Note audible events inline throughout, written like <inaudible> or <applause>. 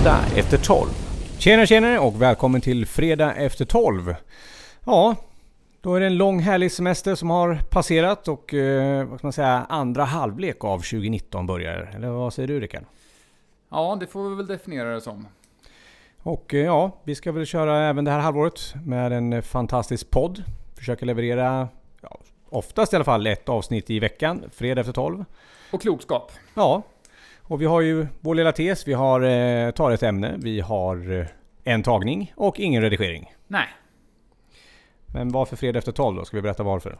Fredag efter 12. Tjena tjenare och välkommen till Fredag efter 12. Ja, då är det en lång härlig semester som har passerat och eh, vad ska man säga, andra halvlek av 2019 börjar. Eller vad säger du Rickard? Ja, det får vi väl definiera det som. Och eh, ja, vi ska väl köra även det här halvåret med en fantastisk podd. Försöka leverera, ja, oftast i alla fall, ett avsnitt i veckan, fredag efter 12. Och klokskap. Ja, och vi har ju vår lilla tes. Vi har eh, tar ett ämne, vi har eh, en tagning och ingen redigering. Nej. Men varför fredag efter 12 då? Ska vi berätta varför?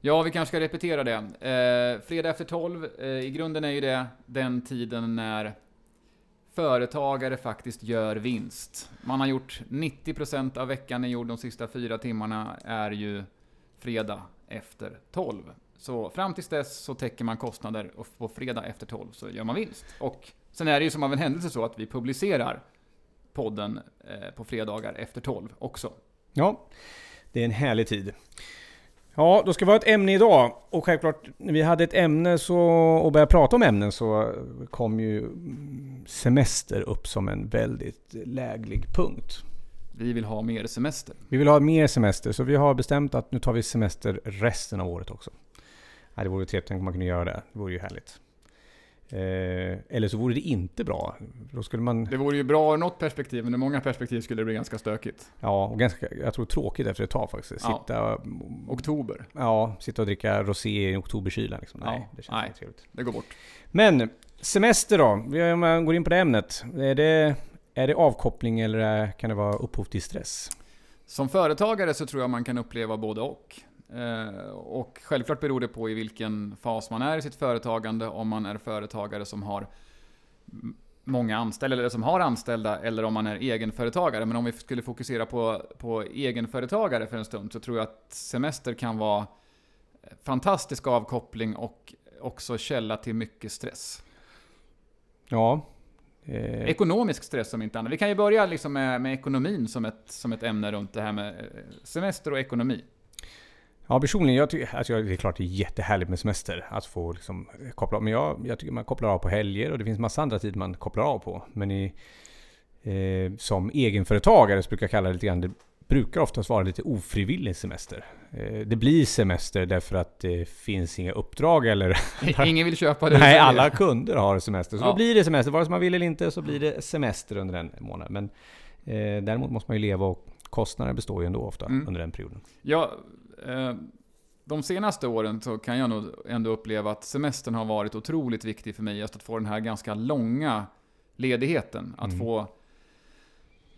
Ja, vi kanske ska repetera det. Eh, fredag efter 12, eh, i grunden är ju det den tiden när företagare faktiskt gör vinst. Man har gjort 90% av veckan är gjord, de sista fyra timmarna är ju fredag efter 12. Så fram tills dess så täcker man kostnader och på fredag efter 12 så gör man vinst. Och sen är det ju som av en händelse så att vi publicerar podden eh, på fredagar efter 12 också. Ja, det är en härlig tid. Ja, då ska vi ha ett ämne idag. Och självklart, när vi hade ett ämne så, och började prata om ämnen så kom ju semester upp som en väldigt läglig punkt. Vi vill ha mer semester. Vi vill ha mer semester, så vi har bestämt att nu tar vi semester resten av året också. Ja, det vore trevligt om man kunde göra det. Det vore ju härligt. Eh, eller så vore det inte bra. Då skulle man... Det vore ju bra ur något perspektiv, men ur många perspektiv skulle det bli ganska stökigt. Ja, och ganska, jag tror tråkigt efter ett tag faktiskt. Sitta, Ja. Oktober. ja, sitta och dricka rosé i oktoberkylan. Liksom. Nej, Ja, det känns nej. inte trevligt. Det går bort. Men semester då? Om man går in på det ämnet. Är det, är det avkoppling eller kan det vara upphov till stress? Som företagare så tror jag man kan uppleva både och. Eh, och självklart beror det på i vilken fas man är i sitt företagande, om man är företagare som har många anställda, eller som har anställda, eller om man är egenföretagare. Men om vi skulle fokusera på, på egenföretagare för en stund, så tror jag att semester kan vara fantastisk avkoppling och också källa till mycket stress. Ja. Eh, Ekonomisk stress om inte annat. Vi kan ju börja liksom med, med ekonomin som ett, som ett ämne runt det här med eh, semester och ekonomi. Ja, personligen, jag tycker, alltså, det är klart det är jättehärligt med semester. Att få liksom, koppla av. Men jag, jag tycker man kopplar av på helger och det finns massa andra tider man kopplar av på. Men i, eh, som egenföretagare så brukar jag kalla det lite grann, det brukar oftast vara lite ofrivillig semester. Eh, det blir semester därför att det finns inga uppdrag eller... <laughs> Ingen vill köpa det. Nej, alla kunder har semester. Så Ja. då blir det semester. Vare sig man vill eller inte så blir det semester under den månaden. Men eh, däremot måste man ju leva och kostnader består ju ändå ofta Mm. under den perioden. Ja, eh, de senaste åren så kan jag nog ändå uppleva att semestern har varit otroligt viktig för mig. Just att få den här ganska långa ledigheten. Att Mm. få...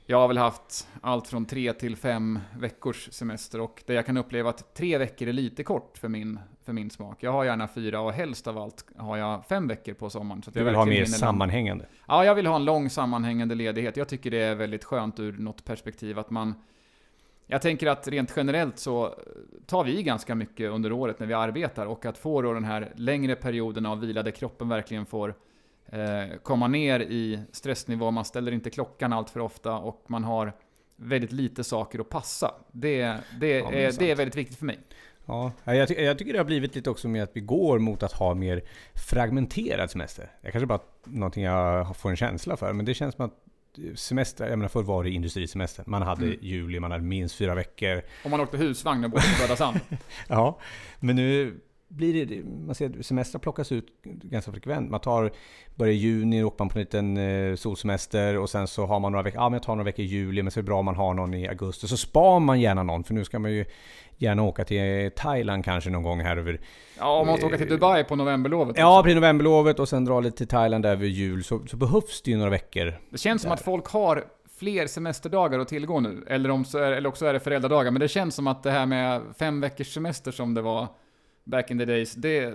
Jag har väl haft allt från tre till fem veckors semester och det jag kan uppleva att tre veckor är lite kort för min, för min smak. Jag har gärna fyra och helst av allt har jag fem veckor på sommaren. Så Du jag vill ha mer sammanhängande. Ja, jag vill ha en lång sammanhängande ledighet. Jag tycker det är väldigt skönt ur något perspektiv att man... Jag tänker att rent generellt så tar vi ganska mycket under året när vi arbetar och att få då den här längre perioden av vila där kroppen verkligen får eh, komma ner i stressnivå. Man ställer inte klockan allt för ofta och man har väldigt lite saker att passa. Det, det, Ja, det är är, sant. det är väldigt viktigt för mig. Ja, jag, ty- jag tycker det har blivit lite också med att vi går mot att ha mer fragmenterad semester. Det är kanske bara någonting jag får en känsla för, men det känns som att semester, jag menar förr var det industrisemester. Man hade Mm. juli, man hade minst fyra veckor. Om man åkte husvagn och bodde på Röda Sand. Ja, men nu blir det, man ser semestrar plockas ut ganska frekvent. Man tar, börjar i juni, åker man på en liten eh, solsemester och sen så har man några veckor, ja men jag tar några veckor i juli, men så är det bra om man har någon i augusti. Så spar man gärna någon, för nu ska man ju gärna åka till Thailand kanske någon gång här över Ja, om man måste åka till Dubai på novemberlovet. Ja, precis novemberlovet och sen dra lite till Thailand över jul så, så behövs det ju några veckor. Det känns som Där. att folk har fler semesterdagar att tillgå nu. Eller, om så är, eller också är det föräldradagar. Men det känns som att det här med fem veckors semester som det var back in the days. Det,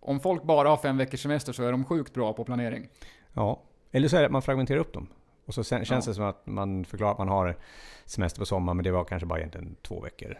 om folk bara har fem veckors semester så är de sjukt bra på planering. Ja. Eller så är det att man fragmenterar upp dem. Och så sen, känns Ja. det som att man förklarar att man har semester på sommaren, men det var kanske bara egentligen två veckor.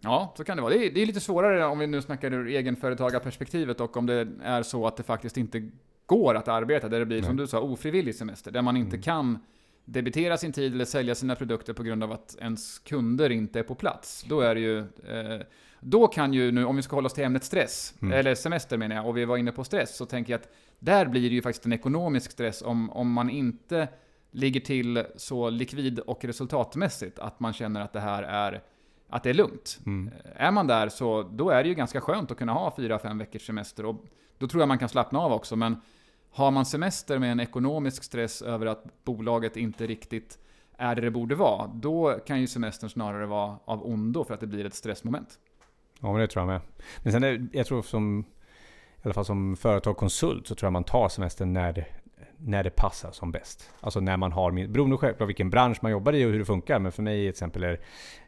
Ja, så kan det vara. Det är, det är lite svårare om vi nu snackar ur egenföretagarperspektivet och om det är så att det faktiskt inte går att arbeta. Där det blir, som Nej. du sa, ofrivillig semester. Där man inte Mm. kan debitera sin tid eller sälja sina produkter på grund av att ens kunder inte är på plats. Då är det ju... Eh, då kan ju nu, om vi ska hålla oss till ämnet stress, Mm. eller semester menar jag, och vi var inne på stress, så tänker jag att där blir det ju faktiskt en ekonomisk stress om, om man inte ligger till så likvid och resultatmässigt att man känner att det här är att det är lugnt. Mm. Är man där så då är det ju ganska skönt att kunna ha 4-5 veckors semester och då tror jag man kan slappna av också. Men har man semester med en ekonomisk stress över att bolaget inte riktigt är det det borde vara, då kan ju semestern snarare vara av ondo för att det blir ett stressmoment. Ja, men det tror jag med. Men sen, är, jag tror som, i alla fall som företag konsult, så tror jag man tar semestern när det, när det passar som bäst. Alltså när man har, beroende självklart vilken bransch man jobbar i och hur det funkar, men för mig till exempel är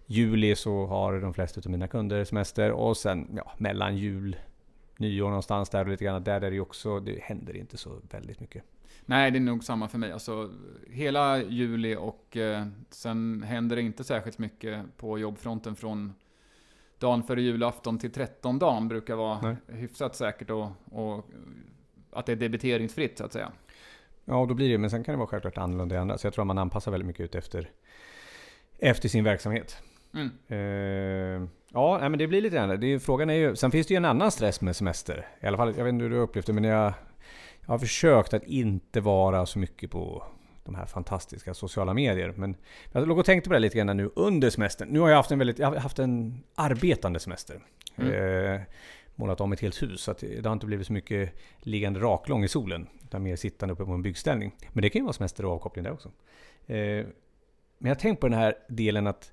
juli så har de flesta av mina kunder semester och sen ja, mellan jul, nyår någonstans där och lite grann. Där är det ju också, det händer inte så väldigt mycket. Nej, det är nog samma för mig. Alltså, hela juli och eh, sen händer det inte särskilt mycket på jobbfronten från dagen före julafton till 13 dagen brukar vara Nej. hyfsat säkert och, och att det är debiteringsfritt så att säga. Ja, då blir det men sen kan det vara självklart annorlunda i andra. Så jag tror att man anpassar väldigt mycket ut efter, efter sin verksamhet. Mm. Eh, ja, men det blir lite grann det. är- Frågan är ju, sen finns det ju en annan stress med semester. I alla fall, jag vet inte hur du har upplevt det, men jag, jag har försökt att inte vara så mycket på de här fantastiska sociala medier. Men jag låg och tänkte på det lite grann nu under semestern. Nu har jag haft en väldigt, jag har haft en arbetande semester. Mm. Eh, målat om ett helt hus, så det har inte blivit så mycket liggande raklång i solen. Utan mer sittande uppe på en byggställning. Men det kan ju vara semester och avkoppling där också. Eh, men jag har tänkt på den här delen att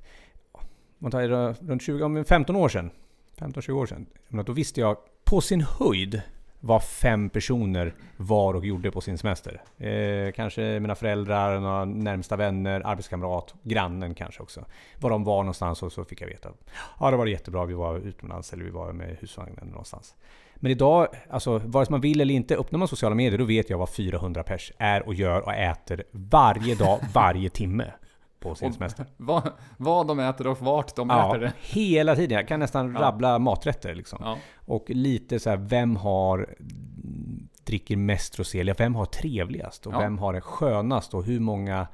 man tar runt 20, om 15 år sedan, 15-20 år sedan, då visste jag på sin höjd vad fem personer var och gjorde på sin semester. Eh, kanske mina föräldrar, några närmsta vänner, arbetskamrat, grannen kanske också. Var de var någonstans och så fick jag veta. Ja, det var jättebra, vi var utomlands eller vi var med husvagnen någonstans. Men idag, alltså vare sig man vill eller inte, öppnar man sociala medier då vet jag vad 400 pers är och gör och äter varje dag, <laughs> varje timme på sin Och semester. <laughs> vad, vad de äter och vart de Ja, äter det. hela tiden. Jag kan nästan Ja. rabbla maträtter liksom. Ja. Och lite så här, vem har dricker mest rosé? Eller vem har trevligast? Och vem har det skönast? Och hur många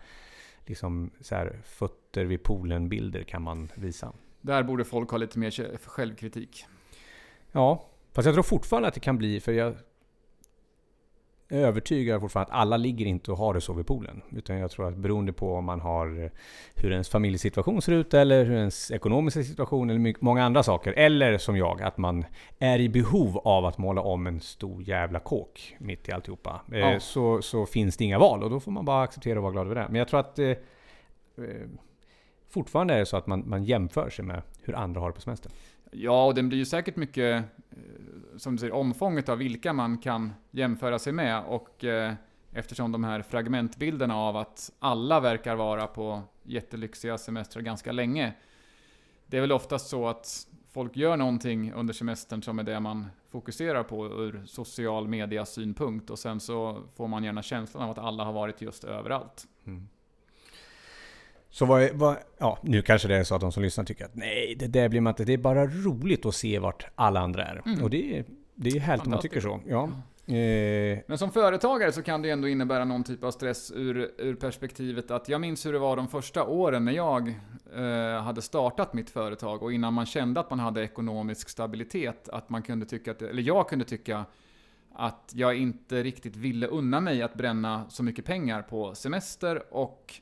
liksom, så här, fötter vid poolen-bilder kan man visa? Där borde folk ha lite mer självkritik. Ja, fast jag tror fortfarande att det kan bli, för jag övertygad fortfarande att alla ligger inte och har det så vid poolen. Utan jag tror att beroende på om man har eh, hur ens familjesituation ser ut eller hur ens ekonomiska situation eller många andra saker. Eller som jag, att man är i behov av att måla om en stor jävla kåk mitt i alltihopa. Eh, Ja. så, så finns det inga val och då får man bara acceptera och vara glad över det. Men jag tror att eh, eh, fortfarande är det så att man, man jämför sig med hur andra har det på semestern. Ja, och den blir ju säkert mycket, eh, som du säger, omfånget av vilka man kan jämföra sig med. Och eh, eftersom de här fragmentbilderna av att alla verkar vara på jättelyxiga semestrar ganska länge. Det är väl oftast så att folk gör någonting under semestern som är det man fokuserar på ur social media synpunkt. Och sen så får man gärna känslan av att alla har varit just överallt. Mm. Så vad, vad, ja, nu kanske det är så att de som lyssnar tycker att nej, det där blir man inte. Det är bara roligt att se vart alla andra är. Mm. Och det är, det är härligt om man tycker så. Ja. Eh, Men som företagare så kan det ändå innebära någon typ av stress ur, ur perspektivet att jag minns hur det var de första åren när jag eh, hade startat mitt företag och innan man kände att man hade ekonomisk stabilitet, att man kunde tycka att, eller jag kunde tycka att jag inte riktigt ville unna mig att bränna så mycket pengar på semester och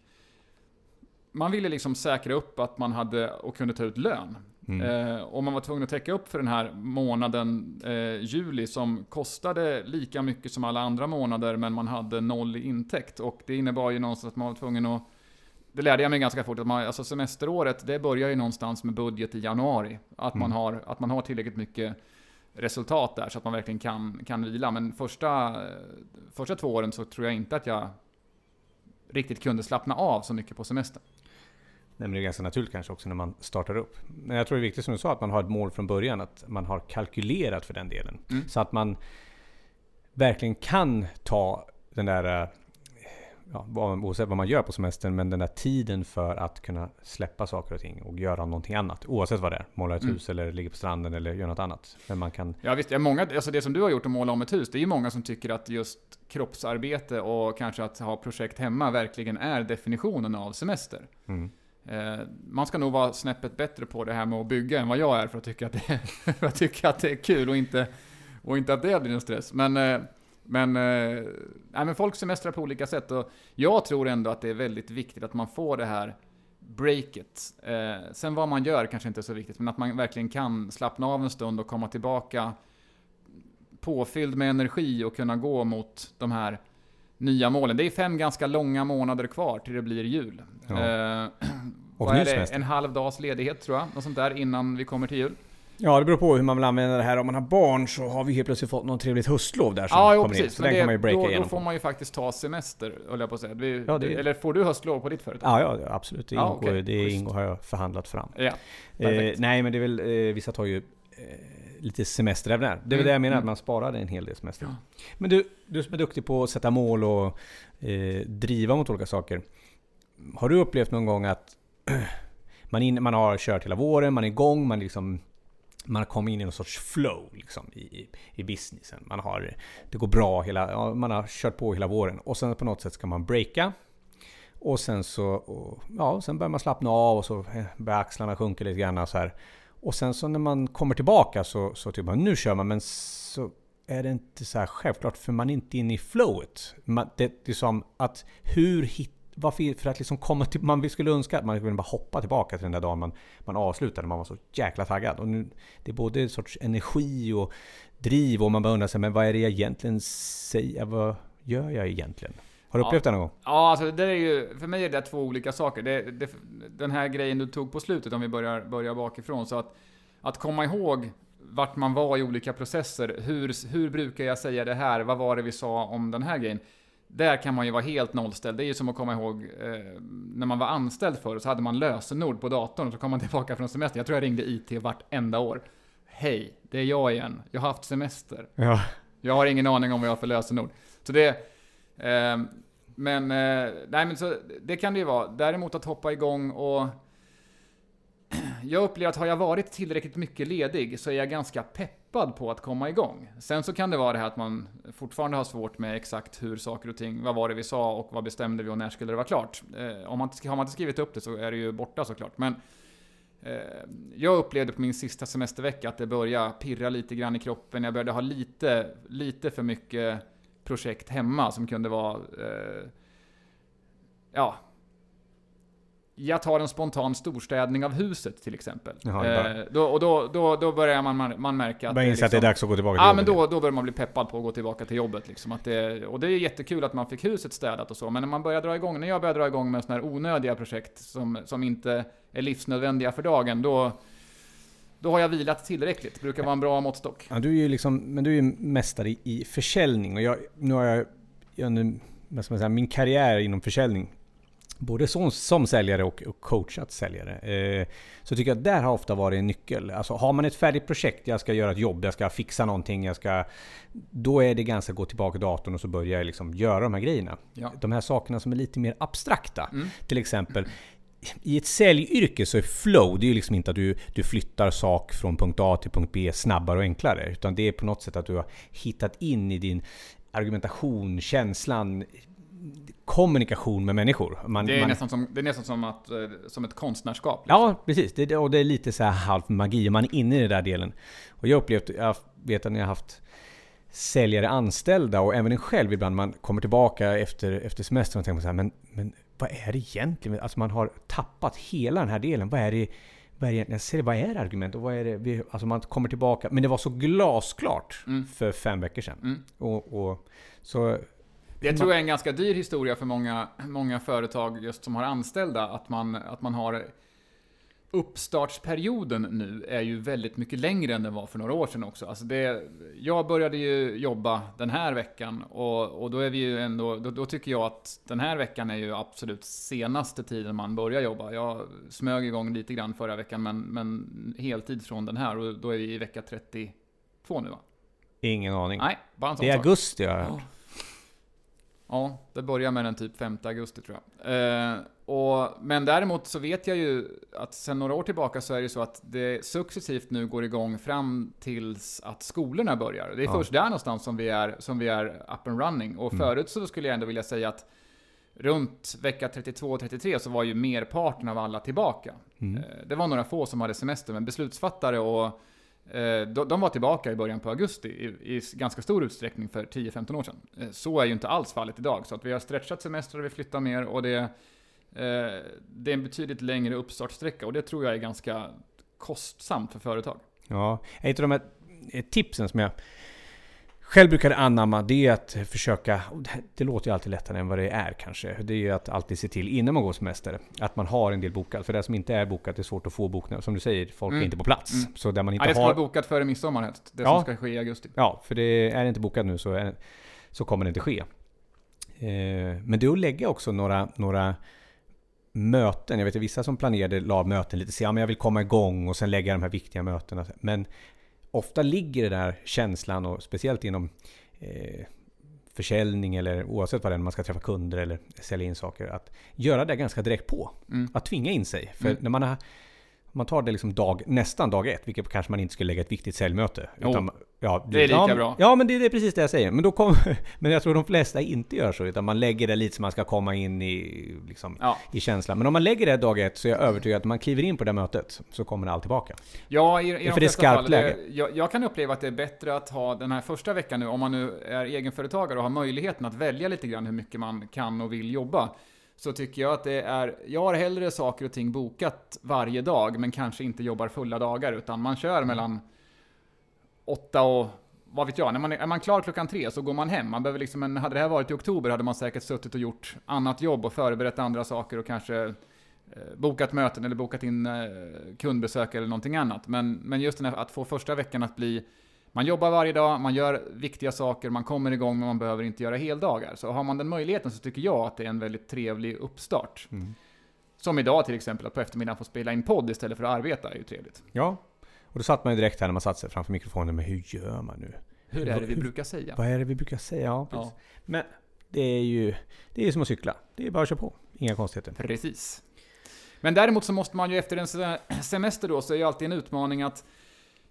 man ville liksom säkra upp att man hade och kunde ta ut lön. mm. Eh, och man var tvungen att täcka upp för den här månaden eh, juli som kostade lika mycket som alla andra månader men man hade noll i intäkt. Och det innebar ju någonstans att man var tvungen att det lärde jag mig ganska fort, att man, alltså semesteråret det börjar ju någonstans med budget i januari. Att, man, Mm. har, att man har tillräckligt mycket resultat där så att man verkligen kan, kan vila. Men första, första två åren så tror jag inte att jag riktigt kunde slappna av så mycket på semestern. Det är ganska naturligt kanske också när man startar upp. Men jag tror det är viktigt som du sa att man har ett mål från början. Att man har kalkylerat för den delen. Mm. Så att man verkligen kan ta den där, eh, ja, oavsett vad man gör på semestern, men den där tiden för att kunna släppa saker och ting och göra någonting annat. Oavsett vad det är. Måla ett Mm. hus eller ligga på stranden eller göra något annat. Men man kan... Ja visst, ja, många, alltså det som du har gjort att måla om ett hus, det är ju många som tycker att just kroppsarbete och kanske att ha projekt hemma verkligen är definitionen av semester. Mm. Eh, man ska nog vara snäppet bättre på det här med att bygga än vad jag är för att tycka att det, <laughs> att, tycka att det är kul och inte, och inte att det blir en stress. Men eh, Men, eh, nej, men folk semestrar på olika sätt och jag tror ändå att det är väldigt viktigt att man får det här breaket. Sen vad man gör kanske inte är så viktigt, men att man verkligen kan slappna av en stund och komma tillbaka påfylld med energi och kunna gå mot de här nya målen. Det är fem ganska långa månader kvar till det blir jul. Ja. Och vad är det? En halv dags ledighet tror jag, något sånt där innan vi kommer till jul. Ja, det beror på hur man vill använda det här. Om man har barn så har vi helt plötsligt fått något trevligt höstlov där som Ja, jo, kommer in. precis. Så Men den det, kan man ju breaka då, då igenom. får man ju faktiskt ta semester, höll jag på att säga. Vi, Ja, det- Eller får du höstlov på ditt företag? Ja, ja, absolut. Det, Ja, ingår, okej. det Schysst. ingår, har jag förhandlat fram. Ja, Eh, nej, men det är väl, eh, vissa tar ju eh, lite semester även där. Det är väl Mm, det jag menar, mm. att man sparar en hel del semester. Ja. Men du, du som är duktig på att sätta mål och eh, driva mot olika saker. Har du upplevt någon gång att <clears throat> man, in, man har kört hela våren, man är igång, man liksom man har kommit in i någon sorts flow liksom, i, i, i businessen. Man har, det går bra, hela, ja, man har kört på hela våren. Och sen på något sätt ska man breaka. Och sen så och, ja, sen börjar man slappna av och så börjar axlarna sjunka lite grann. Så här. Och sen så när man kommer tillbaka så, så typ man, nu kör man, men så är det inte så här självklart för man är inte inne i flowet. Man, det, det är som att hur hittar varför, för att liksom komma till, man skulle önska att man kunde bara hoppa tillbaka till den där dagen man, man avslutade, man var så jäkla taggad. Och nu, det är både en sorts energi och driv och man bara undrar sig, men vad är det jag egentligen säger? Vad gör jag egentligen? Har du Ja. upplevt det någon gång? Ja, alltså det är ju, för mig är det två olika saker. Det, det, den här grejen du tog på slutet, om vi börjar, börjar bakifrån, så att, att komma ihåg vart man var i olika processer. Hur, hur brukar jag säga det här? Vad var det vi sa om den här grejen? Där kan man ju vara helt nollställd. Det är ju som att komma ihåg eh, när man var anställd förr, så hade man lösenord på datorn och så kom man <laughs> tillbaka från semester. Jag tror jag ringde IT vartenda år. Hej, det är jag igen. Jag har haft semester. Ja. Jag har ingen aning om vad jag har för lösenord. Så det... Eh, men, eh, nej men så, det kan det ju vara. Däremot att hoppa igång och... Jag upplever att har jag varit tillräckligt mycket ledig så är jag ganska peppad på att komma igång. Sen så kan det vara det här att man fortfarande har svårt med exakt hur saker och ting, vad var det vi sa och vad bestämde vi och när skulle det vara klart. Eh, om man, har man inte skrivit upp det så är det ju borta såklart. Men eh, jag upplevde på min sista semestervecka att det började pirra lite grann i kroppen. Jag började ha lite, lite för mycket projekt hemma som kunde vara... Eh, ja. Jag tar en spontan storstädning av huset till exempel. Jaha, eh, då, och då, då, då börjar man, man märka att Bara inse att det är liksom- dags att gå tillbaka till Ja, jobbet. men då, då börjar man bli peppad på att gå tillbaka till jobbet. Liksom. Att det, och det är jättekul att man fick huset städat och så, men när man börjar dra igång, när jag börjar dra igång med sådana här onödiga projekt som, som inte är livsnödvändiga för dagen, då, då har jag vilat tillräckligt. Det brukar vara en bra måttstock. Ja, du är ju liksom, men du är ju mästare i, i försäljning och jag, nu har jag, jag nu, vad ska man säga, min karriär inom försäljning Både som, som säljare och, och coachat säljare. Eh, så tycker jag att där har ofta varit en nyckel. Alltså har man ett färdigt projekt, jag ska göra ett jobb, jag ska fixa någonting, jag ska... Då är det ganska att gå tillbaka till datorn och så börjar jag liksom göra de här grejerna. Ja. De här sakerna som är lite mer abstrakta. Mm. Till exempel, i ett säljyrke så är flow, det är ju liksom inte att du, du flyttar sak från punkt A till punkt B snabbare och enklare. Utan det är på något sätt att du har hittat in i din argumentation, känslan, kommunikation med människor. Man, Det är, man, nästan som, det är nästan som, att, eh, som ett konstnärskap. Ja, precis. Det, och det är lite så här halvt magi. Man är inne i den där delen. Och jag upplevt, jag vet att jag har haft säljare anställda och även en själv ibland, man kommer tillbaka efter, efter semestern och tänker så här, men, men vad är det egentligen? Alltså man har tappat hela den här delen. Vad är det? Vad är, det, jag säger, vad är argument och vad är det? Vi, alltså man kommer tillbaka. Men det var så glasklart Mm. för fem veckor sedan. Mm. Och, och, så Det tror jag är en ganska dyr historia för många, många företag just som har anställda, att man, att man har Uppstartsperioden nu är ju väldigt mycket längre än den var för några år sedan också. Alltså det, jag började ju jobba den här veckan och, och då är vi ju ändå, då, då tycker jag att den här veckan är ju absolut senaste tiden man börjar jobba. Jag smög igång lite grann förra veckan men, men heltid från den här och då är vi i vecka 32 nu va? ingen aning. Nej, bara en sån det är sak. augusti har jag hört. Ja, det börjar med den typ 5 augusti tror jag. Eh, och, men däremot så vet jag ju att sen några år tillbaka så är det så att det successivt nu går igång fram tills att skolorna börjar. Det är Ja. först där någonstans som vi är, som vi är up and running. Och Mm. förut så skulle jag ändå vilja säga att runt vecka 32 och 33 så var ju merparten av alla tillbaka. Mm. Eh, Det var några få som hade semester, men beslutsfattare och Eh, de, var tillbaka i början på augusti i, ganska stor utsträckning för 10-15 år sedan. Eh, så är ju inte alls fallet idag. Så att vi har stretchat semestrar, vi flyttar mer och det, eh, det är en betydligt längre uppstartsträcka och det tror jag är ganska kostsamt för företag. Ja, ett av de här tipsen som jag själv brukar anamma det är att försöka, det låter ju alltid lättare än vad det är kanske. Det är ju att alltid se till innan man går semester att man har en del bokat. För det som inte är bokat är svårt att få bokat. Som du säger, folk Mm. är inte på plats. Mm. Så där man inte Ja, det ska har... vara bokat före midsommar helst. Det Ja. som ska ske i augusti. Ja, för det är inte bokat nu så, är, så kommer det inte ske. Eh, men det är att lägga också några, några möten. Jag vet att vissa som planerade la möten lite så ja, men jag vill komma igång och sen lägga de här viktiga mötena. Men ofta ligger det där känslan och speciellt inom eh, försäljning eller oavsett vad det är, när man ska träffa kunder eller sälja in saker. Att göra det ganska direkt på. Mm. Att tvinga in sig. För Mm. när man har man tar det liksom dag, nästan dag ett, vilket kanske man inte skulle lägga ett viktigt säljmöte. Jo, Utan, ja, det är lika ja, bra. Ja, men det, det är precis det jag säger. Men, då kom, <laughs> men jag tror de flesta inte gör så, utan man lägger det lite så man ska komma in i, liksom, Ja. i känslan. Men om man lägger det dag ett så är jag övertygad att man kliver in på det mötet så kommer allt tillbaka. Ja, i, i de för det är skarpt fall. Läge. jag, jag kan uppleva att det är bättre att ha den här första veckan nu, om man nu är egenföretagare och har möjligheten att välja lite grann hur mycket man kan och vill jobba. Så tycker jag att det är, jag har hellre saker och ting bokat varje dag, men kanske inte jobbar fulla dagar, utan man kör mellan åtta och vad vet jag, när man är, är man klar klockan tre så går man hem. Man behöver liksom en, hade det här varit i oktober hade man säkert suttit och gjort annat jobb och förberett andra saker och kanske eh, bokat möten eller bokat in eh, kundbesök eller någonting annat. Men, men just den här, att få första veckan att bli man jobbar varje dag, man gör viktiga saker, man kommer igång men man behöver inte göra heldagar. Så har man den möjligheten så tycker jag att det är en väldigt trevlig uppstart. Som idag till exempel, att på eftermiddagen få spela in podd istället för att arbeta är ju trevligt. Ja, och då satt man ju direkt här när man satte sig framför mikrofonen. Men hur gör man nu? Hur är det vi brukar säga? Vad är det vi brukar säga? Ja, Ja. Men det är ju det är som att cykla. Det är bara att köra på. Inga konstigheter. Precis. Men däremot så måste man ju efter en se- semester då, så är ju alltid en utmaning att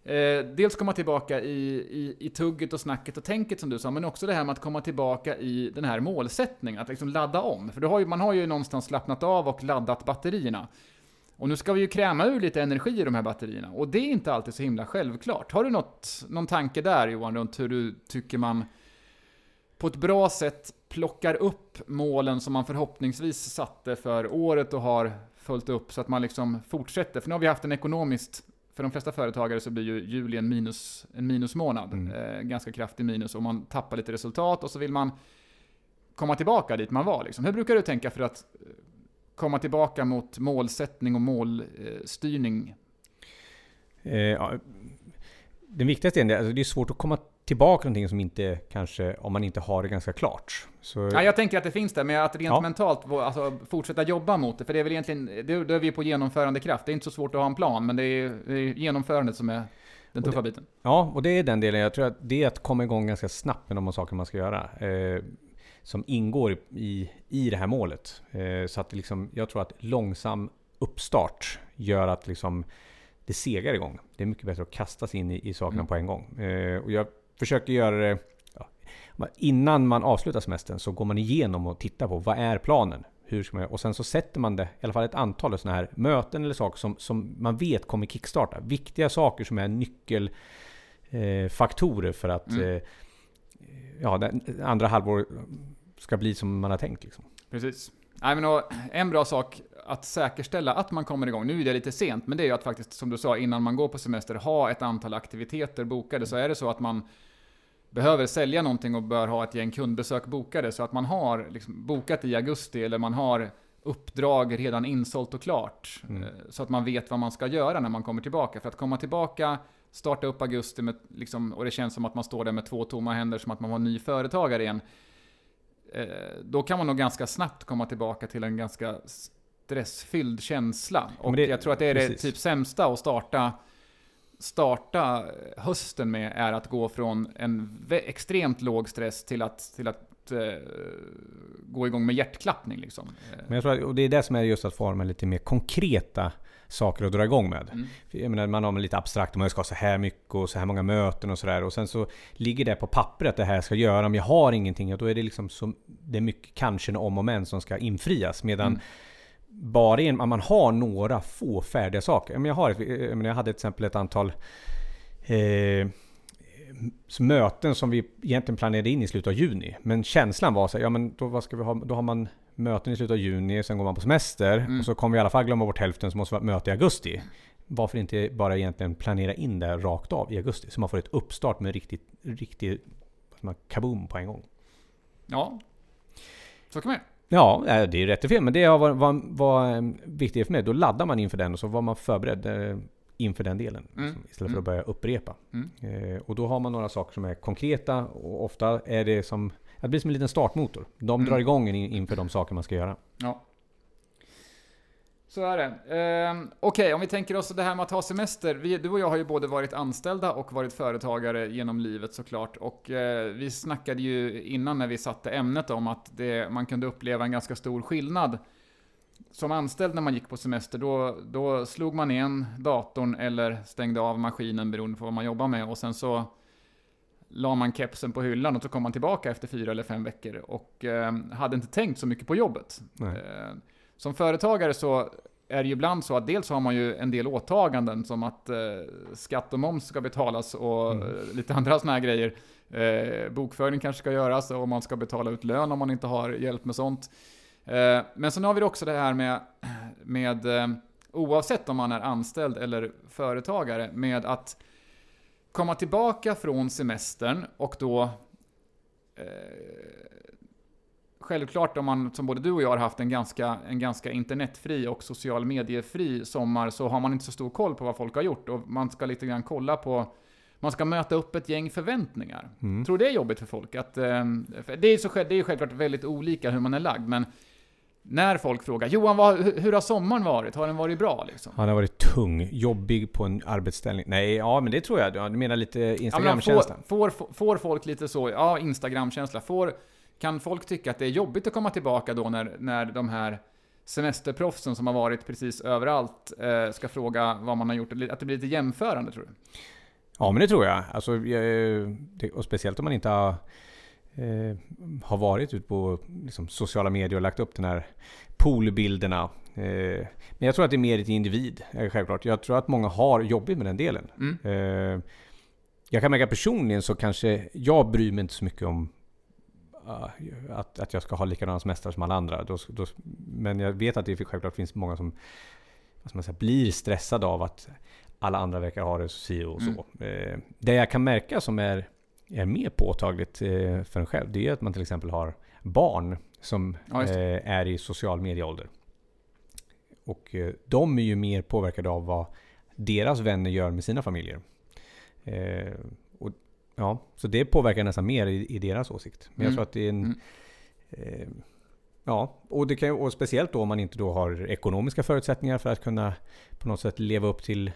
eh, dels komma tillbaka i, i, i tugget och snacket och tänket som du sa, men också det här med att komma tillbaka i den här målsättningen, att liksom ladda om. För du har ju, man har ju någonstans slappnat av och laddat batterierna. Och nu ska vi ju kräma ur lite energi i de här batterierna, och det är inte alltid så himla självklart. Har du något, någon tanke där Johan, runt hur du tycker man på ett bra sätt plockar upp målen som man förhoppningsvis satte för året och har följt upp så att man liksom fortsätter. För nu har vi haft en ekonomiskt, för de flesta företagare så blir ju juli en, minus, en minusmånad. Mm. Eh, ganska kraftig minus och man tappar lite resultat och så vill man komma tillbaka dit man var. Liksom. Hur brukar du tänka för att eh, komma tillbaka mot målsättning och målstyrning? Eh, ja, den viktigaste är alltså det är svårt att komma tillbaka till någonting som inte kanske, om man inte har det ganska klart. Så, Ja, jag tänker att det finns där, men att rent Ja. mentalt alltså, fortsätta jobba mot det. För det är väl egentligen, då är vi på genomförandekraft. Det är inte så svårt att ha en plan, men det är, det är genomförandet som är den tuffa biten. Ja, och det är den delen. Jag tror att det är att komma igång ganska snabbt med de saker man ska göra. Eh, som ingår i, i det här målet. Eh, så att liksom, jag tror att långsam uppstart gör att liksom det segar igång. Det är mycket bättre att kasta sig in i, i sakerna Mm. på en gång. Eh, och jag försöker göra det... Ja, innan man avslutar semestern så går man igenom och tittar på vad är planen? Hur ska man göra? Och sen så sätter man det, i alla fall ett antal sådana här möten eller saker som, som man vet kommer kickstarta. Viktiga saker som är nyckel eh, för att Mm. eh, ja, andra halvår ska bli som man har tänkt. Liksom. Precis. Nej, men en bra sak att säkerställa att man kommer igång, nu är det lite sent, men det är ju att faktiskt, som du sa, innan man går på semester, ha ett antal aktiviteter bokade. Så är det så att man behöver sälja någonting och bör ha ett gäng kundbesök bokade, så att man har liksom bokat i augusti, eller man har uppdrag redan insålt och klart. Mm. eh, Så att man vet vad man ska göra när man kommer tillbaka. För att komma tillbaka, starta upp augusti med, liksom, och det känns som att man står där med två tomma händer, som att man var ny företagare igen. Eh, Då kan man nog ganska snabbt komma tillbaka till en ganska stressfylld känsla. Och Men det- jag tror att det är det precis. typ sämsta att starta starta hösten med är att gå från en extremt låg stress till att, till att eh, gå igång med hjärtklappning. Liksom. Men jag tror att, och det är det som är just att få med lite mer konkreta saker att dra igång med. Mm. Jag menar, man har lite abstrakt, man ska ha så här mycket och så här många möten och sådär. Och sen så ligger det på pappret att det här ska göra. Om jag har ingenting, då är det liksom så, det är mycket kanske om och men som ska infrias. Medan Mm. Bara in, man har några få färdiga saker. Jag, menar, jag, har ett, jag, menar, jag hade till exempel ett antal eh, möten som vi egentligen planerade in i slutet av juni. Men känslan var så här, ja men då, vad ska vi ha? då har man möten i slutet av juni, sen går man på semester mm. och så kommer vi i alla fall glömma bort hälften så måste vi ha möte i augusti. Varför inte bara egentligen planera in det rakt av i augusti? Så man får ett uppstart med riktigt, riktigt kaboom på en gång. Ja, så kan man Ja, det är rätt och fel, men det var, var, var eh, viktigt för mig. Då laddar man inför den och så var man förberedd eh, inför den delen. Mm. Liksom, istället för att mm. börja upprepa. Mm. Eh, och då har man några saker som är konkreta och ofta är det som... Det blir som en liten startmotor. De drar mm. igång inför de saker man ska göra. Ja. Så är det. Eh, Okej, okay, om vi tänker oss det här med att ha semester. Vi, du och jag har ju både varit anställda och varit företagare genom livet såklart. Och eh, vi snackade ju innan när vi satte ämnet om att det, man kunde uppleva en ganska stor skillnad. Som anställd när man gick på semester, då, då slog man igen datorn eller stängde av maskinen beroende på vad man jobbar med. Och sen så la man kepsen på hyllan och så kom man tillbaka efter fyra eller fem veckor och eh, hade inte tänkt så mycket på jobbet. Eh, som företagare så är det ju ibland så att dels har man ju en del åtaganden som att eh, skatt och moms ska betalas och mm. lite andra sådana här grejer. Eh, bokföring kanske ska göras och man ska betala ut lön om man inte har hjälp med sånt. Eh, men sen har vi också det här med, med eh, oavsett om man är anställd eller företagare, med att komma tillbaka från semestern och då eh, Självklart om man, som både du och jag har haft en ganska, en ganska internetfri och social mediefri sommar så har man inte så stor koll på vad folk har gjort och man ska lite grann kolla på man ska möta upp ett gäng förväntningar. Mm. Tror det är jobbigt för folk? Att, eh, det, är så, det är självklart väldigt olika hur man är lagd, men när folk frågar Johan, vad, hur har sommaren varit? Har den varit bra? Liksom? Han har varit tung, jobbig på en arbetsställning. Nej, ja men det tror jag. Du menar lite Instagramkänsla? Ja, får, får, får, folk lite så, ja Instagramkänsla. Får, kan folk tycka att det är jobbigt att komma tillbaka då när, när de här semesterproffsen som har varit precis överallt eh, ska fråga vad man har gjort? Att det blir lite jämförande tror du? Ja men det tror jag. Alltså, det, och speciellt om man inte har eh, har varit ute på liksom, sociala medier och lagt upp den här poolbilderna. Eh, men jag tror att det är mer ett individ, eh, självklart. Jag tror att många har jobbigt med den delen. Mm. Eh, jag kan märka personligen så kanske jag bryr mig inte så mycket om att, att jag ska ha likadana semestrar som alla andra. Då, då, men jag vet att det självklart finns många som vad man säga, blir stressade av att alla andra verkar ha det si och så. Mm. Eh, det jag kan märka som är är mer påtagligt eh, för en själv, det är att man till exempel har barn som ja, eh, är i social medieålder. Och eh, de är ju mer påverkade av vad deras vänner gör med sina familjer. Ja, så det påverkar nästan mer i, i deras åsikt. Men mm. jag tror att det är en... Mm. Ja, och, det kan, och speciellt då om man inte då har ekonomiska förutsättningar för att kunna på något sätt leva upp till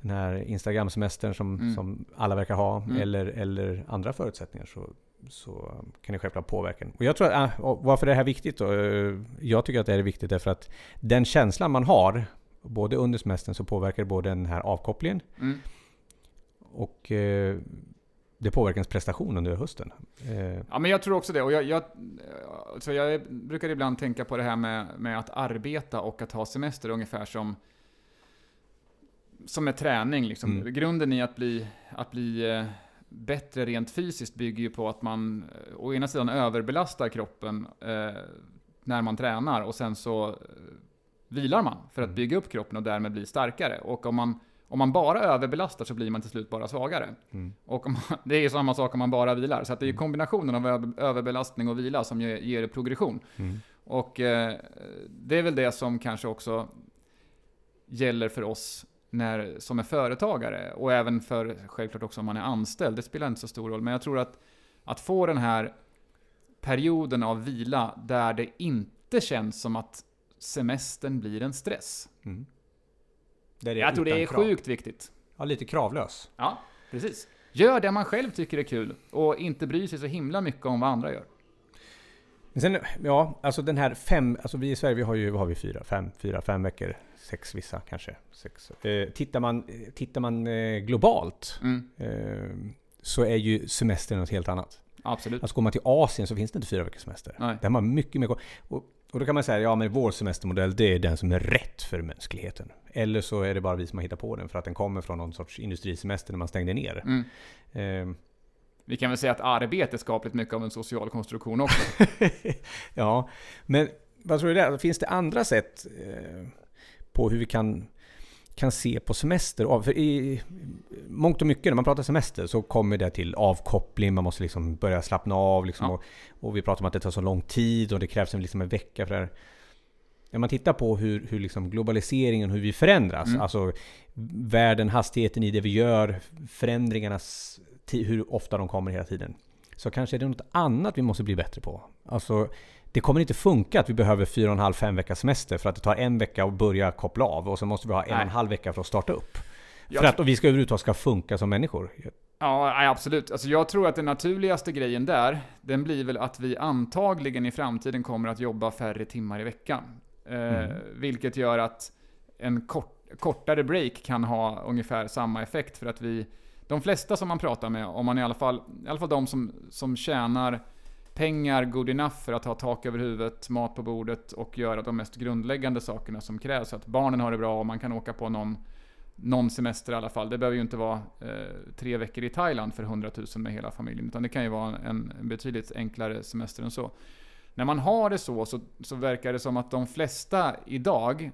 den här Instagram-semestern som, mm. som alla verkar ha, mm. eller, eller andra förutsättningar, så, så kan det självklart påverka. Och jag tror att, äh, varför är det här viktigt då? Jag tycker att det är viktigt därför att den känslan man har, både under semestern så påverkar det både den här avkopplingen mm. och eh, det påverkar ens prestation under hösten. Eh. Ja, men jag tror också det. Och jag, jag, så jag brukar ibland tänka på det här med, med att arbeta och att ha semester ungefär som som är träning. Liksom. Mm. Grunden i att bli, att bli eh, bättre rent fysiskt bygger ju på att man eh, å ena sidan överbelastar kroppen eh, när man tränar och sen så vilar man för att mm. bygga upp kroppen och därmed bli starkare. Och om man, om man bara överbelastar så blir man till slut bara svagare. Mm. Och man, det är samma sak om man bara vilar. Så det är mm. kombinationen av överbelastning och vila som ger progression. Mm. Och eh, det är väl det som kanske också gäller för oss när, som är företagare och även för självklart också om man är anställd. Det spelar inte så stor roll. Men jag tror att, att få den här perioden av vila där det inte känns som att semestern blir en stress. Mm. Det jag tror det är krav. sjukt viktigt. Ja, lite kravlös. Ja, precis. Gör det man själv tycker är kul och inte bry sig så himla mycket om vad andra gör. Men sen, ja, alltså den här fem, alltså vi i Sverige vi har ju, vad har vi, fyra, fem, fyra, fem veckor sex vissa kanske. Sex. Eh, tittar, man, tittar man eh, globalt mm. eh, så är ju semestern något helt annat. Absolut. Alltså går man till Asien så finns det inte fyra veckors semester. Nej. Där har man mycket mer och och då kan man säga ja men vår semestermodell det är den som är rätt för mänskligheten. Eller så är det bara vi som har hittat på den för att den kommer från någon sorts industrisemester när man stängde ner. Mm. Eh, Vi kan väl säga att arbete är skapligt mycket av en social konstruktion också. <laughs> ja, men vad tror du där? Finns det andra sätt eh, på hur vi kan, kan se på semester? Av- För i mångt och mycket när man pratar semester så kommer det till avkoppling, man måste liksom börja slappna av liksom, Ja. och, och vi pratar om att det tar så lång tid och det krävs en, liksom en vecka för det här. När man tittar på hur, hur liksom globaliseringen, hur vi förändras, Mm. alltså världen, hastigheten i det vi gör, förändringarnas, hur ofta de kommer hela tiden. Så kanske är det något annat vi måste bli bättre på. Alltså, det kommer inte funka att vi behöver 4,5-5 veckors semester för att det tar en vecka att börja koppla av och så måste vi ha en och en halv vecka för att starta upp. Jag för att och vi ska överhuvudtaget ska funka som människor. Ja, absolut. Alltså jag tror att den naturligaste grejen där, den blir väl att vi antagligen i framtiden kommer att jobba färre timmar i veckan. Eh, Mm. Vilket gör att en kort, kortare break kan ha ungefär samma effekt för att vi, de flesta som man pratar med, om man i alla fall, i alla fall de som, som tjänar pengar good enough för att ha tak över huvudet, mat på bordet och göra de mest grundläggande sakerna som krävs. Så att barnen har det bra och man kan åka på någon någon semester i alla fall. Det behöver ju inte vara eh, tre veckor i Thailand för 100 000 med hela familjen, utan det kan ju vara en, en betydligt enklare semester än så. När man har det så, så, så verkar det som att de flesta idag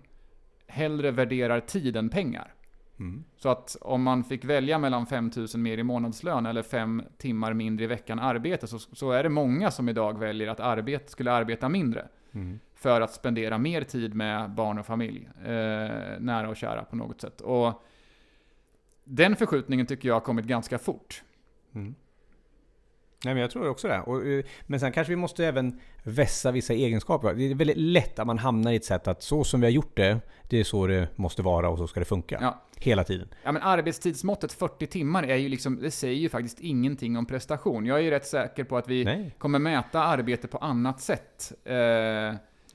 hellre värderar tid än pengar. Mm. Så att om man fick välja mellan 5 000 mer i månadslön eller 5 timmar mindre i veckan arbete, så, så är det många som idag väljer att arbeta, skulle arbeta mindre Mm. för att spendera mer tid med barn och familj, eh, nära och kära på något sätt. Och den förskjutningen tycker jag har kommit ganska fort. Mm. Nej, men jag tror också det. Och, eh, men sen kanske vi måste även vässa vissa egenskaper. Det är väldigt lätt att man hamnar i ett sätt att så som vi har gjort det, det är så det måste vara och så ska det funka. Ja. Hela tiden. Ja men arbetstidsmåttet 40 timmar är ju liksom, det säger ju faktiskt ingenting om prestation. Jag är ju rätt säker på att vi Nej. kommer mäta arbete på annat sätt. Eh,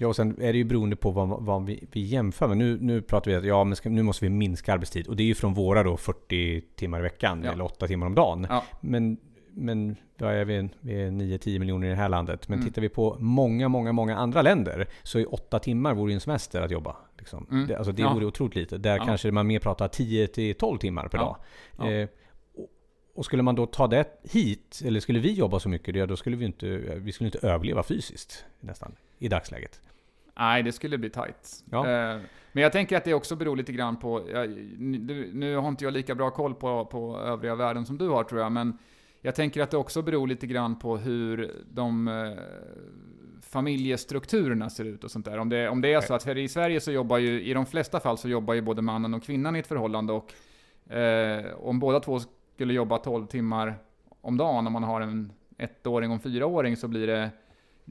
Ja, och sen är det ju beroende på vad, vad vi, vi jämför med. Nu, nu pratar vi att ja, men ska, nu måste vi minska arbetstid. Och det är ju från våra då 40 timmar i veckan, Ja. eller 8 timmar om dagen. Ja. Men, men vad är vi? Vi är 9-10 miljoner i det här landet. Men Mm. tittar vi på många, många, många andra länder så är 8 timmar vore en semester att jobba. Liksom. Mm. Det, alltså det Ja. vore otroligt lite. Där Ja. kanske man mer pratar 10-12 timmar per Ja. dag. Eh, och- och skulle man då ta det hit, eller skulle vi jobba så mycket, då skulle vi inte, vi skulle inte överleva fysiskt nästan i dagsläget. Nej, det skulle bli tight. Ja. Eh, men jag tänker att det också beror lite grann på, nu har inte jag lika bra koll på, på övriga världen som du har tror jag, men jag tänker att det också beror lite grann på hur de eh, familjestrukturerna ser ut och sånt där. Om det, om det är så att för i Sverige så jobbar ju, i de flesta fall så jobbar ju både mannen och kvinnan i ett förhållande och eh, om båda två skulle jobba 12 timmar om dagen, om man har en ettåring och en fyraåring så blir det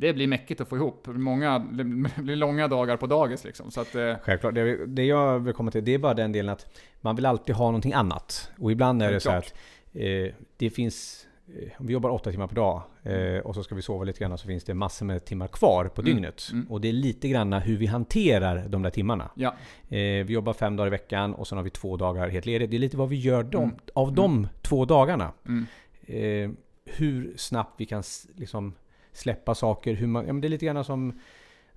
det blir mäckigt att få ihop. Många, det blir långa dagar på dagis liksom. Så att, eh, Självklart. Det, det jag vill komma till, det är bara den delen att man vill alltid ha någonting annat. Och ibland är det så här att det finns... eh, Om vi jobbar åtta timmar per dag eh, och så ska vi sova lite grann så finns det massor med timmar kvar på Mm, dygnet. mm. Och det är lite grann hur vi hanterar de där timmarna. ja, Eh, vi jobbar fem dagar i veckan och sen har vi två dagar helt ledigt. Det är lite vad vi gör dem, Mm. av de två dagarna. mm, Eh, hur snabbt vi kan liksom släppa saker. Hur man, ja, men det är lite grann som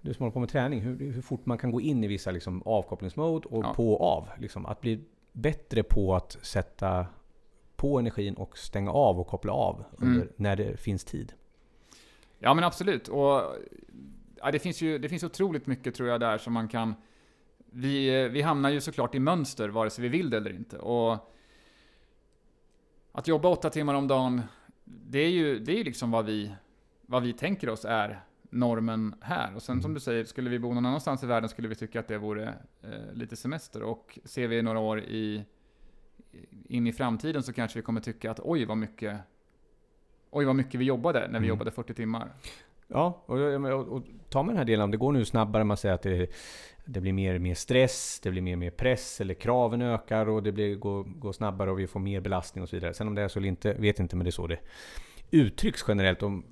du som håller på med träning. Hur, hur fort man kan gå in i vissa liksom, avkopplingsmode och Ja. på och av. Liksom, att bli bättre på att sätta på energin och stänga av och koppla av under, Mm. när det finns tid. ja men absolut. Och ja, det finns ju det finns otroligt mycket tror jag där som man kan... Vi, vi hamnar ju såklart i mönster vare sig vi vill det eller inte. Och att jobba åtta timmar om dagen, det är ju, det är ju liksom vad vi, vad vi tänker oss är normen här. Och sen Mm. som du säger, skulle vi bo någon annanstans i världen skulle vi tycka att det vore eh, lite semester. Och ser vi några år i, in i framtiden så kanske vi kommer tycka att oj vad mycket Oj vad mycket vi jobbade när vi Mm. jobbade 40 timmar. Ja, och, och, och, och tar man den här delen, om det går nu snabbare, man säger att det, det blir mer, mer stress, det blir mer, mer press, eller kraven ökar och det blir, går, går snabbare och vi får mer belastning och så vidare. Sen om det är så eller inte, vet inte, men det är så det uttrycks generellt om,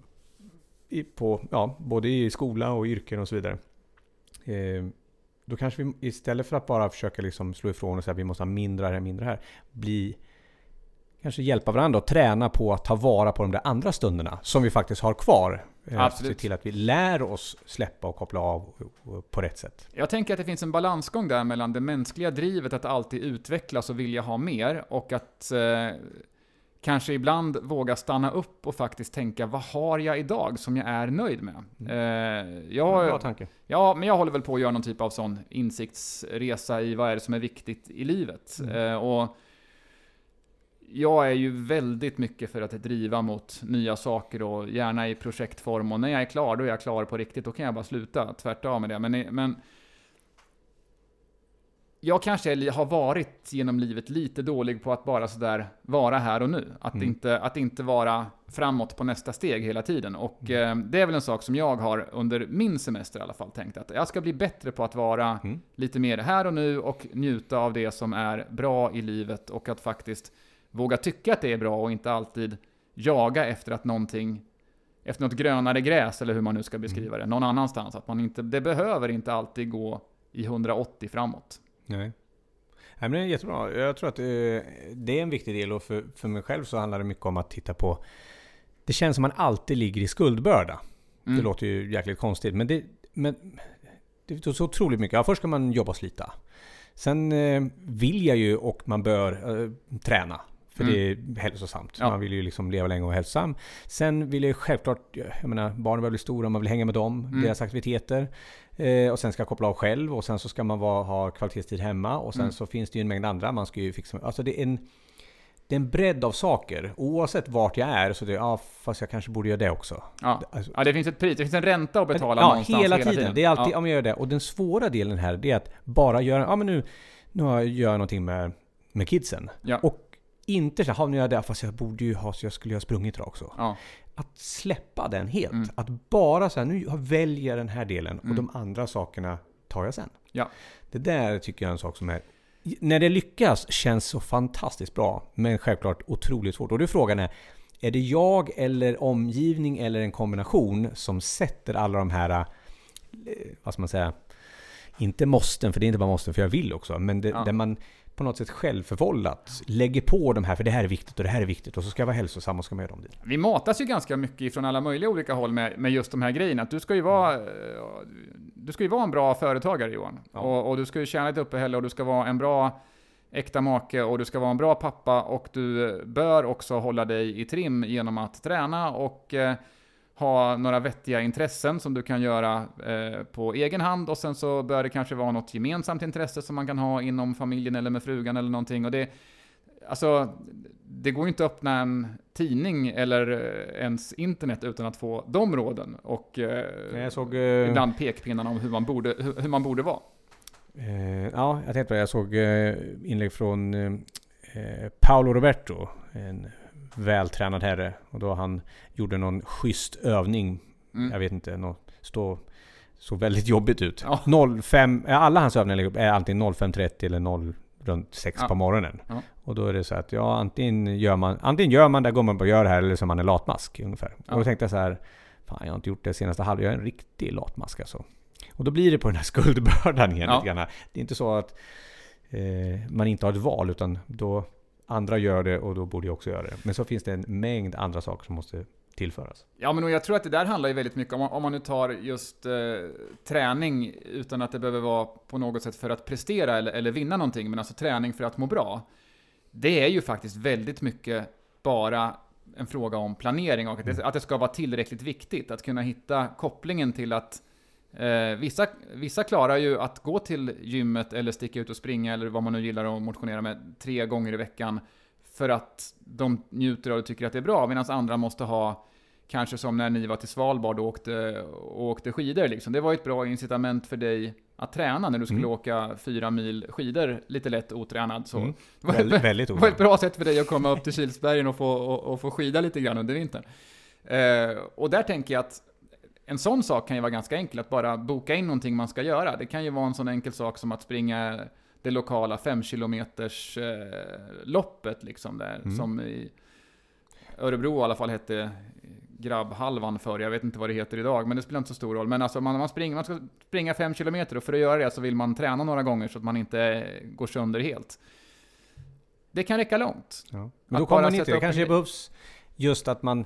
på, ja, både i skola och yrken och så vidare. Eh, då kanske vi istället för att bara försöka liksom slå ifrån och säga att vi måste ha mindre här, mindre här, bli kanske hjälpa varandra och träna på att ta vara på de där andra stunderna som vi faktiskt har kvar. Eh, Absolut. Se till att vi lär oss släppa och koppla av på rätt sätt. Jag tänker att det finns en balansgång där mellan det mänskliga drivet att alltid utvecklas och vilja ha mer och att eh, kanske ibland våga stanna upp och faktiskt tänka vad har jag idag som jag är nöjd med? Mm. Eh, Bra jag, tanke. ja, men jag håller väl på att göra någon typ av sån insiktsresa i vad är det som är viktigt i livet. Mm. Eh, och jag är ju väldigt mycket för att driva mot nya saker och gärna i projektform. Och när jag är klar, då är jag klar på riktigt. Då kan jag bara sluta, tvärtom med det. Men, men jag kanske har varit genom livet lite dålig på att bara sådär vara här och nu. Att, Mm. inte, att inte vara framåt på nästa steg hela tiden. Och eh, det är väl en sak som jag har under min semester i alla fall tänkt att jag ska bli bättre på att vara Mm. lite mer här och nu och njuta av det som är bra i livet och att faktiskt våga tycka att det är bra och inte alltid jaga efter att någonting efter något grönare gräs eller hur man nu ska beskriva det, någon annanstans. Att man inte, det behöver inte alltid gå i 180 framåt. Nej. Nej, men det är jättebra. Jag tror att eh, det är en viktig del och för, för mig själv så handlar det mycket om att titta på... Det känns som man alltid ligger i skuldbörda. Mm. Det låter ju jäkligt konstigt men det... Men det är så otroligt mycket. Ja, först ska man jobba och slita. Sen eh, vill jag ju och man bör eh, träna. För Mm. det är hälsosamt. Ja. Man vill ju liksom leva länge och hälsosam. Sen vill jag självklart, jag menar barnen börjar bli stora, man vill hänga med dem, Mm. deras aktiviteter. Eh, och sen ska jag koppla av själv och sen så ska man vara, ha kvalitetstid hemma. Och sen Mm. så finns det ju en mängd andra man ska ju fixa. Alltså det är en, det är en bredd av saker. Oavsett vart jag är så det är, ja fast jag kanske borde göra det också. Ja. Alltså, ja, det finns ett pris, det finns en ränta att betala ja, någonstans hela tiden. Det är alltid, Ja. om jag gör det. Och den svåra delen här, det är att bara göra, ja men nu, nu gör jag någonting med, med kidsen. Ja. Och inte så här, "Ja, nu gör jag det, fast jag borde ju ha, så jag skulle ju ha sprungit idag också. Ja. Att släppa den helt. Mm. Att bara så här, nu väljer jag den här delen Mm. och de andra sakerna tar jag sen. Ja. Det där tycker jag är en sak som är när det lyckas känns så fantastiskt bra, men självklart otroligt svårt. Och då är frågan är, är det jag eller omgivning eller en kombination som sätter alla de här, eh, vad ska man säga, inte måsten, för det är inte bara måsten, för jag vill också, men det, Ja. där man på något sätt självförvållat lägger på de här, för det här är viktigt och det här är viktigt och så ska jag vara hälsosam och ska man göra dem dit. Vi matas ju ganska mycket från alla möjliga olika håll med, med just de här grejerna. Att du ska ju vara, eh, du ska ju vara en bra företagare Johan. Ja. Och, och du ska ju tjäna ett uppehälle och du ska vara en bra äkta make och du ska vara en bra pappa och du bör också hålla dig i trim genom att träna och eh, ha några vettiga intressen som du kan göra eh, på egen hand och sen så bör det kanske vara något gemensamt intresse som man kan ha inom familjen eller med frugan eller någonting. Och det, alltså, det går ju inte att öppna en tidning eller eh, ens internet utan att få de råden och eh, Jag såg... eh, ibland pekpinnarna om hur man borde, hur, hur man borde vara. Eh, ja, jag tänkte på det. Jag såg inlägg från Paolo Roberto, en vältränad herre. Och då han gjorde någon schysst övning. Mm. Jag vet inte, nå stå, såg väldigt jobbigt ut. Ja. 05, eh, alla hans övningar är antingen 05.30 eller 0 runt 6 Ja. på morgonen. Ja. Och då är det så att ja, antingen gör man, antingen gör man det, går man på att göra det här, eller så är man en latmask ungefär. Ja. Och då tänkte jag så här, fan jag har inte gjort det senaste halvåret, jag är en riktig latmask alltså. Och då blir det på den här <laughs> skuldbördan igen Ja. lite grann. Det är inte så att eh, man inte har ett val, utan då andra gör det och då borde jag också göra det. Men så finns det en mängd andra saker som måste tillföras. Ja, men jag tror att det där handlar ju väldigt mycket om, om man nu tar just eh, träning utan att det behöver vara på något sätt för att prestera eller, eller vinna någonting, men alltså träning för att må bra. Det är ju faktiskt väldigt mycket bara en fråga om planering och att det, att det ska vara tillräckligt viktigt. Att kunna hitta kopplingen till att eh, vissa, vissa klarar ju att gå till gymmet eller sticka ut och springa eller vad man nu gillar att motionera med tre gånger i veckan för att de njuter av och tycker att det är bra, medan andra måste ha Kanske som när ni var till Svalbard och åkte, och åkte skidor liksom. Det var ju ett bra incitament för dig att träna när du skulle Mm. åka fyra mil skidor lite lätt otränad. Så Mm. det <laughs> var, Väldigt, väldigt det var ett bra sätt för dig att komma upp till Kilsbergen och få, och, och få skida lite grann under vintern. Eh, och där tänker jag att en sån sak kan ju vara ganska enkel, att bara boka in någonting man ska göra. Det kan ju vara en sån enkel sak som att springa det lokala 5 kilometers eh, loppet liksom där, Mm. som i Örebro i alla fall hette grabbhalvan förr. Jag vet inte vad det heter idag, men det spelar inte så stor roll. Men alltså man, man, springer, man ska springa 5 kilometer och för att göra det så vill man träna några gånger så att man inte går sönder helt. Det kan räcka långt. Ja. Men då kommer man inte, det kanske behövs just att man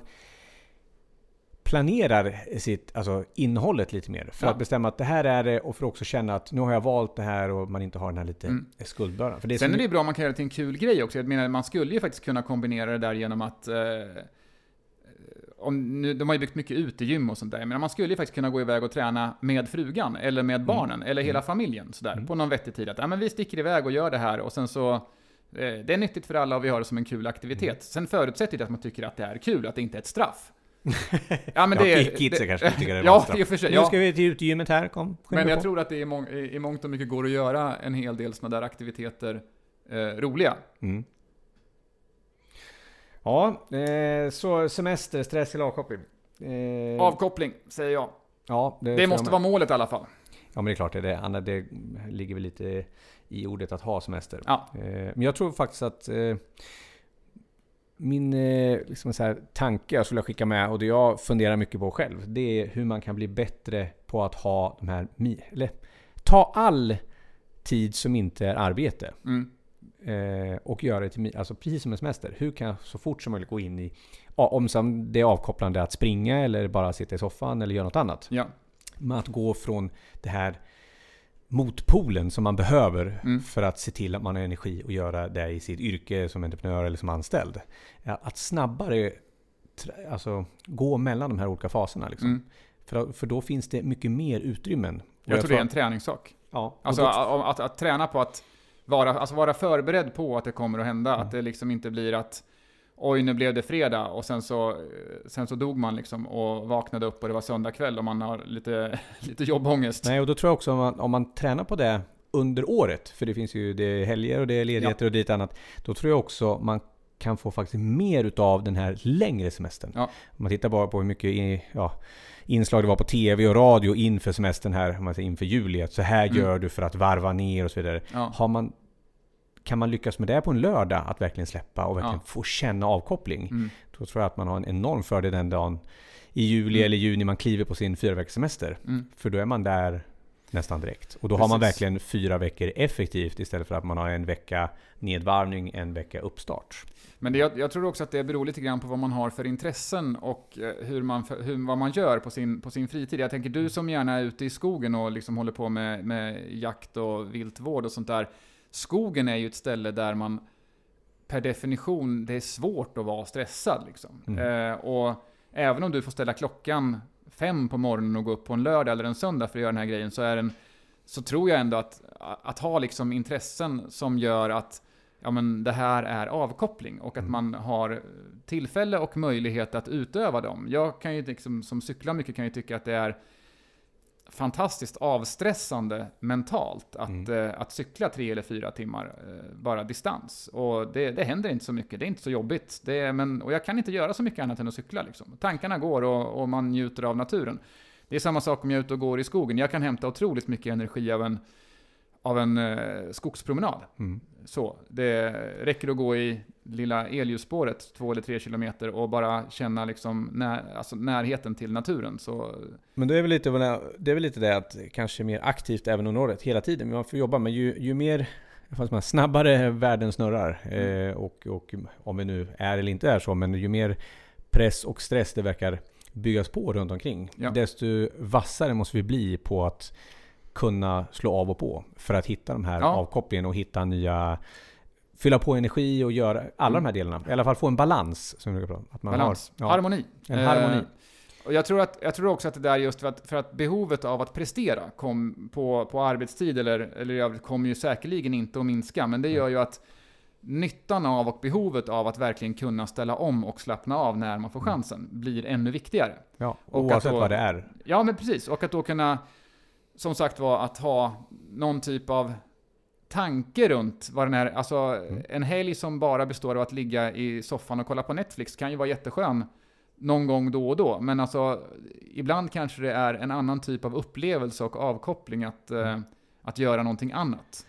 planerar sitt, alltså innehållet lite mer. För Ja. att bestämma att det här är det och för att också känna att nu har jag valt det här och man inte har den här lite Mm. skuldbördan. För det är Sen är det bra om man kan göra det till en kul grej också. Jag menar, man skulle ju faktiskt kunna kombinera det där genom att eh, om, nu, de har ju byggt mycket utegym och sånt där. Men man skulle ju faktiskt kunna gå iväg och träna med frugan, eller med barnen, eller hela familjen sådär, Mm. på någon vettig tid. Att ja, men vi sticker iväg och gör det här och sen så eh, det är nyttigt för alla och vi har det som en kul aktivitet. Mm. Sen förutsätter det att man tycker att det är kul, att det inte är ett straff. Ja, men ja, det är... kidsen det- kanske tycker det var Ja, straff. i och för sig. Nu Ja. ska vi till utegymmet här, kom. Men jag på. tror att det i, mång, i, i mångt och mycket går att göra en hel del sådana där aktiviteter eh, roliga. Mm. Ja, eh, så semester, stress eller avkoppling? Eh, Avkoppling, säger jag. ja, Det tror måste jag vara målet i alla fall. Ja men det är klart det är det. Anna, det ligger väl lite i ordet att ha semester. Ja. Eh, Men jag tror faktiskt att eh, min eh, liksom så här, tanke jag skulle skicka med och det jag funderar mycket på själv. Det är hur man kan bli bättre på att ha de här... Eller ta all tid som inte är arbete Mm. eh, och göra det till... Alltså precis som en semester. Hur kan jag så fort som möjligt gå in i... Om det är avkopplande att springa eller bara sitta i soffan eller göra något annat. Ja. med att gå från det här motpolen som man behöver Mm. för att se till att man har energi att göra det i sitt yrke som entreprenör eller som anställd. Att snabbare alltså, gå mellan de här olika faserna. Liksom. Mm. För, för då finns det mycket mer utrymmen. Och Jag, tror det är en träningssak. ja, Alltså då- att, att, att träna på att vara, alltså vara förberedd på att det kommer att hända. Mm. Att det liksom inte blir att Oj, nu blev det fredag och sen så, eh, sen så dog man liksom och vaknade upp och det var söndag kväll och man har lite, <laughs> lite jobbångest. Nej, och då tror jag också om man, om man tränar på det under året, för det finns ju det helger och det är ledigheter och det är ett annat. Då tror jag också man kan få faktiskt mer utav den här längre semestern. Ja. Om man tittar bara på hur mycket ja, inslag det var på TV och radio inför semestern här, om man säger inför juli. Så här Mm. gör du för att varva ner och så vidare. Ja. Har man, kan man lyckas med det på en lördag, att verkligen släppa och verkligen Ja. få känna avkoppling. Mm. Då tror jag att man har en enorm fördel den dagen i juli Mm. eller juni man kliver på sin fyra veckors semester. Mm. För då är man där nästan direkt. Och då har man Precis. verkligen fyra veckor effektivt istället för att man har en vecka nedvarvning, en vecka uppstart. Men det, jag, jag tror också att det beror lite grann på vad man har för intressen och eh, hur man, hur, vad man gör på sin, på sin fritid. Jag tänker du som gärna är ute i skogen och liksom håller på med, med jakt och viltvård och sånt där. Skogen är ju ett ställe där man per definition, det är svårt att vara stressad. Liksom. Mm. Eh, och även om du får ställa klockan fem på morgonen och gå upp på en lördag eller en söndag för att göra den här grejen så är den så tror jag ändå att, att ha liksom intressen som gör att ja, men det här är avkoppling och att Mm. man har tillfälle och möjlighet att utöva dem. Jag kan ju liksom, som cyklar mycket kan ju tycka att det är fantastiskt avstressande mentalt att, Mm. eh, att cykla tre eller fyra timmar eh, bara distans. Och det, det händer inte så mycket, det är inte så jobbigt. Det är, men, och jag kan inte göra så mycket annat än att cykla. Liksom. Tankarna går och, och man njuter av naturen. Det är samma sak om jag är ute och går i skogen. Jag kan hämta otroligt mycket energi av en, av en eh, skogspromenad. Mm. Så, det räcker att gå i lilla elljusspåret två eller tre kilometer och bara känna liksom när, alltså närheten till naturen. Så, Men det är, väl lite, det- är väl lite det att kanske mer aktivt även under året, hela tiden. Men man får jobba med ju, ju mer man, snabbare världen snurrar. Mm. Eh, och, och om vi nu är eller inte är så, men ju mer press och stress det verkar byggas på runt omkring. Ja. Desto vassare måste vi bli på att kunna slå av och på. För att hitta de här Ja. avkopplingen och hitta nya Fylla på energi och göra alla de här delarna. I alla fall få en balans. Som vi prata. Att man balans, Har, ja, harmoni. en harmoni. Eh, och jag tror, att, jag tror också att det där just för att, för att behovet av att prestera kom på, på arbetstid eller, eller kommer ju säkerligen inte att minska, men det Mm. gör ju att nyttan av och behovet av att verkligen kunna ställa om och slappna av när man får Mm. chansen blir ännu viktigare. ja, och oavsett då- vad det är. Ja, men precis. Och att då kunna, som sagt var, att ha någon typ av tanke runt vad den är. Alltså, Mm. en helg som bara består av att ligga i soffan och kolla på Netflix kan ju vara jätteskön någon gång då och då. Men alltså, ibland kanske det är en annan typ av upplevelse och avkoppling att, eh, Mm. att göra någonting annat.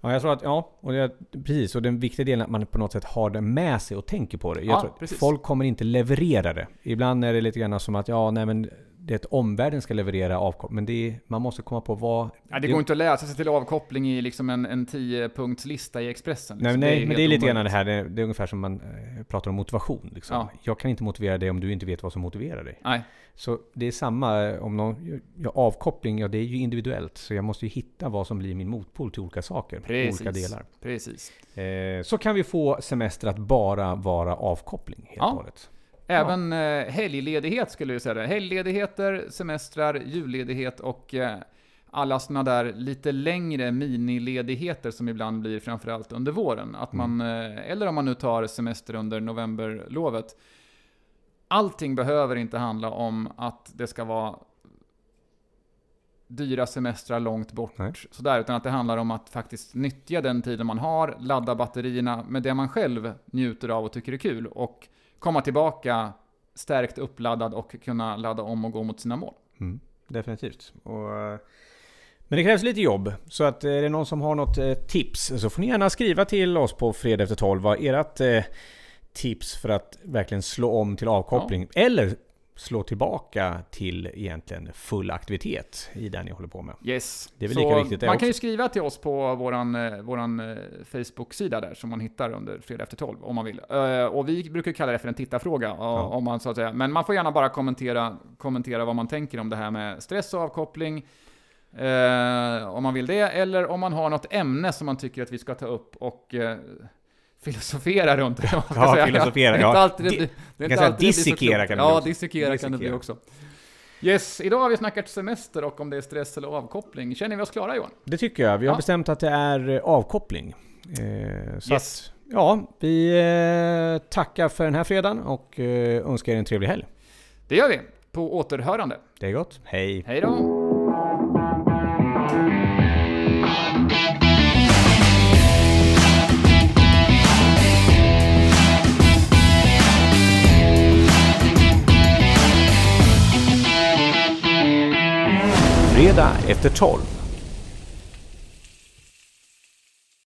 Ja, jag tror att, ja, och det, precis. Och den viktiga delen är att man på något sätt har det med sig och tänker på det. Jag Ja, tror att precis. folk kommer inte leverera det. Ibland är det lite grann som att, ja, nej men det är att omvärlden ska leverera avkoppling. Men det är, man måste komma på vad... Ja, det går inte att läsa sig till avkoppling i liksom en, en 10-punktslista i Expressen. Nej, liksom. nej är men det är lite grann det här, det är, det är ungefär som man eh, pratar om motivation. Liksom. Ja. Jag kan inte motivera dig om du inte vet vad som motiverar dig. Nej, Så det är samma eh, om någon... Ja, avkoppling, ja det är ju individuellt. Så jag måste ju hitta vad som blir min motpol till olika saker. Precis. Olika delar. precis. Eh, så kan vi få semester att bara vara avkoppling helt Ja. och hållet. Även eh, helgledighet skulle jag säga det. Helgledigheter, semestrar, julledighet och eh, alla sådana där lite längre miniledigheter som ibland blir framförallt under våren. Att man, eh, eller om man nu tar semester under novemberlovet. Allting behöver inte handla om att det ska vara dyra semestrar långt bort. Nej. Sådär, utan att det handlar om att faktiskt nyttja den tiden man har, ladda batterierna med det man själv njuter av och tycker är kul och komma tillbaka stärkt uppladdad och kunna ladda om och gå mot sina mål. Mm, definitivt. Och, eh, men det krävs lite jobb. Så att eh, är det någon som har något eh, tips så får ni gärna skriva till oss på fredag efter 12 vad ert tips för att verkligen slå om till avkoppling. Eller slå tillbaka till egentligen full aktivitet i det ni håller på med. Yes. Det är väl Så lika viktigt det Man också. kan ju skriva till oss på våran, eh, våran eh, Facebook-sida där som man hittar under fredag efter 12 om man vill. Eh, Och vi brukar kalla det för en tittarfråga. eh, Om man, så att säga. Men man får gärna bara kommentera, kommentera vad man tänker om det här med stress och avkoppling. Om man vill det, eller om man har något ämne som man tycker att vi ska ta upp och filosofera runt det. man Ja, säga. filosofera, ja. inte alltid det det är inte alltid dissekera kan det Ja, dissekera kan det bli också. Yes, idag har vi snackat semester och om det är stress eller avkoppling. Känner vi oss klara Johan? Det tycker jag. Vi har Ja. bestämt att det är eh, avkoppling. Eh, så Yes. att, ja, vi eh, tackar för den här fredagen och önskar er en trevlig helg. Det gör vi. På återhörande. Det är gott. Hej! Hej då! Fredag efter 12